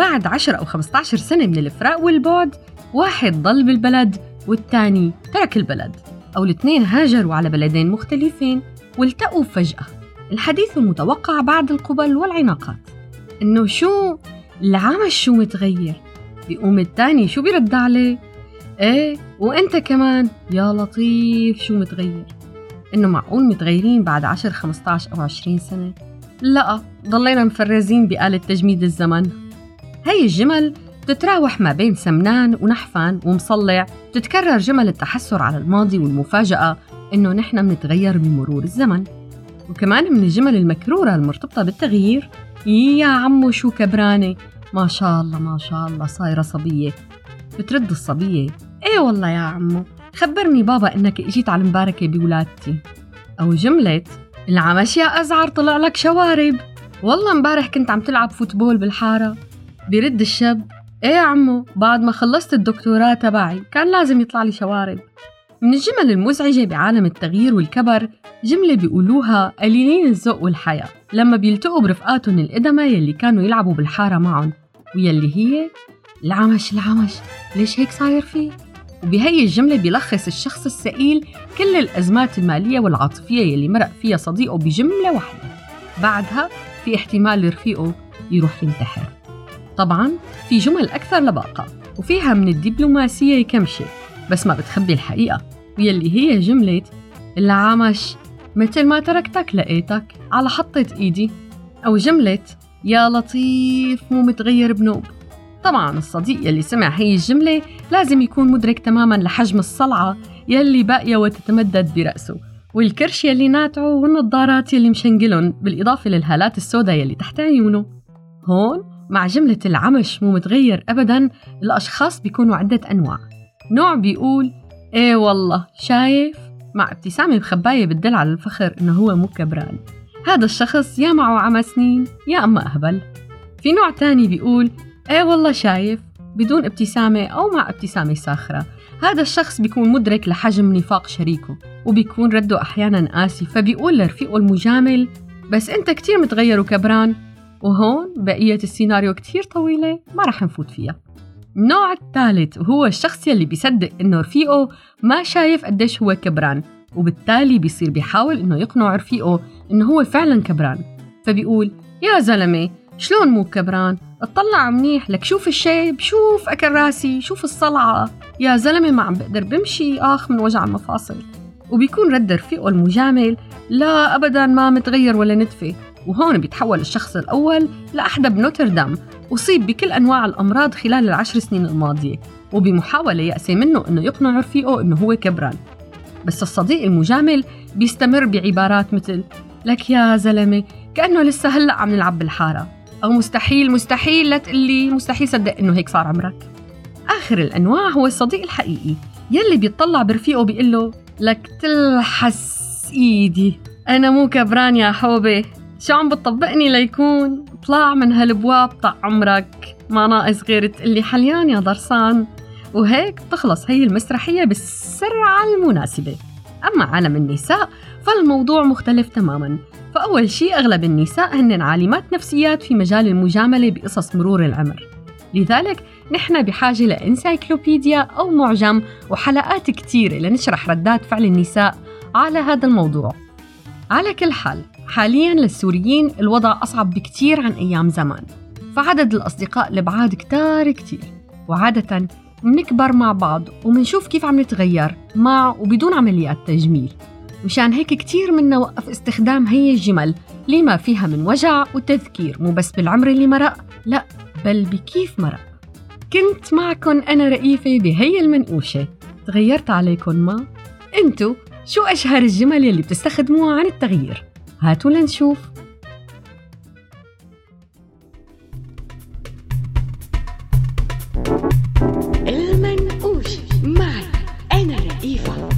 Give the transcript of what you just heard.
وبعد 10 أو 15 سنة من الفراق والبعد واحد ضل بالبلد والتاني ترك البلد أو الاثنين هاجروا على بلدين مختلفين والتقوا فجأة. الحديث المتوقع بعد القبل والعناقات إنه شو؟ العمش شو متغير؟ بيقوم التاني شو بيرد عليه؟ إيه وإنت كمان؟ يا لطيف شو متغير؟ إنه معقول متغيرين بعد 10 15 أو 20 سنة؟ لا ضلينا مفرزين بآلة تجميد الزمن. هي الجمل بتتراوح ما بين سمنان ونحفان ومصلع. بتتكرر جمل التحسر على الماضي والمفاجأة إنه نحن منتغير بمرور الزمن. وكمان من الجمل المكرورة المرتبطة بالتغيير يا عمو شو كبرانة. ما شاء الله ما شاء الله صايرة صبية. بترد الصبية. إيه والله يا عمو خبرني بابا إنك إجيت على المباركة بولادتي. أو جملة العمش يا أزعر طلع لك شوارب. والله امبارح كنت عم تلعب فوتبول بالحارة. بيرد الشاب إيه يا عمو بعد ما خلصت الدكتوراه تبعي كان لازم يطلع لي شوارب. من الجمل المزعجة بعالم التغيير والكبر جملة بيقولوها قليلين الذوق والحياة لما بيلتقوا برفقاتهم القدماء يلي كانوا يلعبوا بالحارة معهم ويلي هي العمش العمش ليش هيك صاير فيه؟ وبهي الجملة بيلخص الشخص السئيل كل الأزمات المالية والعاطفية يلي مرق فيها صديقه بجملة واحدة. بعدها في احتمال رفيقه يروح ينتحر. طبعا في جمل أكثر لباقة وفيها من الدبلوماسية كم بس ما بتخبي الحقيقة. واللي هي جملة العمش مثل ما تركتك لقيتك على حطة إيدي أو جملة يا لطيف مو متغير بنوب. طبعا الصديق يلي سمع هي الجملة لازم يكون مدرك تماما لحجم الصلعة يلي باقية وتتمدد برأسه والكرش يلي ناتعه والنظارات يلي مشنقلن بالإضافة للهالات السوداء يلي تحت عيونه هون مع جملة العمش مو متغير أبدا الأشخاص بيكونوا عدة أنواع. نوع بيقول إيه والله شايف؟ مع ابتسامة بخباية بتدل على الفخر إنه هو مو كبران. هذا الشخص يا معه عمى سنين يا أما أهبل. في نوع تاني بيقول إيه والله شايف؟ بدون ابتسامة أو مع ابتسامة ساخرة. هذا الشخص بيكون مدرك لحجم نفاق شريكه وبيكون رده أحيانا قاسي فبيقول لرفيقه المجامل بس أنت كتير متغير وكبران وهون بقية السيناريو كتير طويلة ما رح نفوت فيها. النوع الثالث وهو الشخص يلي بيصدق إنه رفيقه ما شايف قديش هو كبران وبالتالي بيصير بيحاول إنه يقنع رفيقه إنه هو فعلا كبران. فبيقول يا زلمة شلون مو كبران؟ اطلع منيح لك شوف الشيب شوف أكل راسي شوف الصلعة. يا زلمة ما عم بقدر بمشي آخ من وجع المفاصل. وبيكون رد رفيقه المجامل لا ابدا ما متغير ولا نتفه وهون بيتحول الشخص الأول لأحدى بنوتردام أصيب بكل أنواع الأمراض خلال العشر سنين الماضية وبمحاولة يأسي منه أنه يقنع رفيقه أنه هو كبران. بس الصديق المجامل بيستمر بعبارات مثل لك يا زلمة كأنه لسه هلأ عم نلعب بالحارة. أو مستحيل مستحيل لا تقلي مستحيل صدق إنه هيك صار عمرك. آخر الأنواع هو الصديق الحقيقي يلي بيطلع برفيقه بيقول له لك تلحس إيدي أنا مو كبران يا حوبة. شو عم بتطبقني ليكون طلع من هالبواب طع عمرك؟ ما ناقص غير تقلي حليان يا ضرسان. وهيك بتخلص هي المسرحية بالسرعة المناسبة أما عالم النساء فالموضوع مختلف تماما. فأول شيء أغلب النساء هن عالمات نفسيات في مجال المجاملة بقصص مرور العمر. لذلك نحن بحاجة لإنسايكلوبيديا أو معجم وحلقات كتيرة لنشرح ردات فعل النساء على هذا الموضوع. على كل حال حاليا للسوريين الوضع أصعب بكتير عن أيام زمان فعدد الأصدقاء البعاد كتار كتير وعادة منكبر مع بعض ومنشوف كيف عم نتغير مع وبدون عمليات تجميل مشان هيك كتير منا وقف استخدام هي الجمل لما فيها من وجع وتذكير مو بس بالعمر اللي مرق لا بل بكيف مرق كنت معكم أنا رئيفة بهي المنقوشة تغيرت عليكم ما؟ انتو شو أشهر الجمل يلي بتستخدموها عن التغيير؟ هاتوا لنشوف. المنقوش معي. أنا رئيفة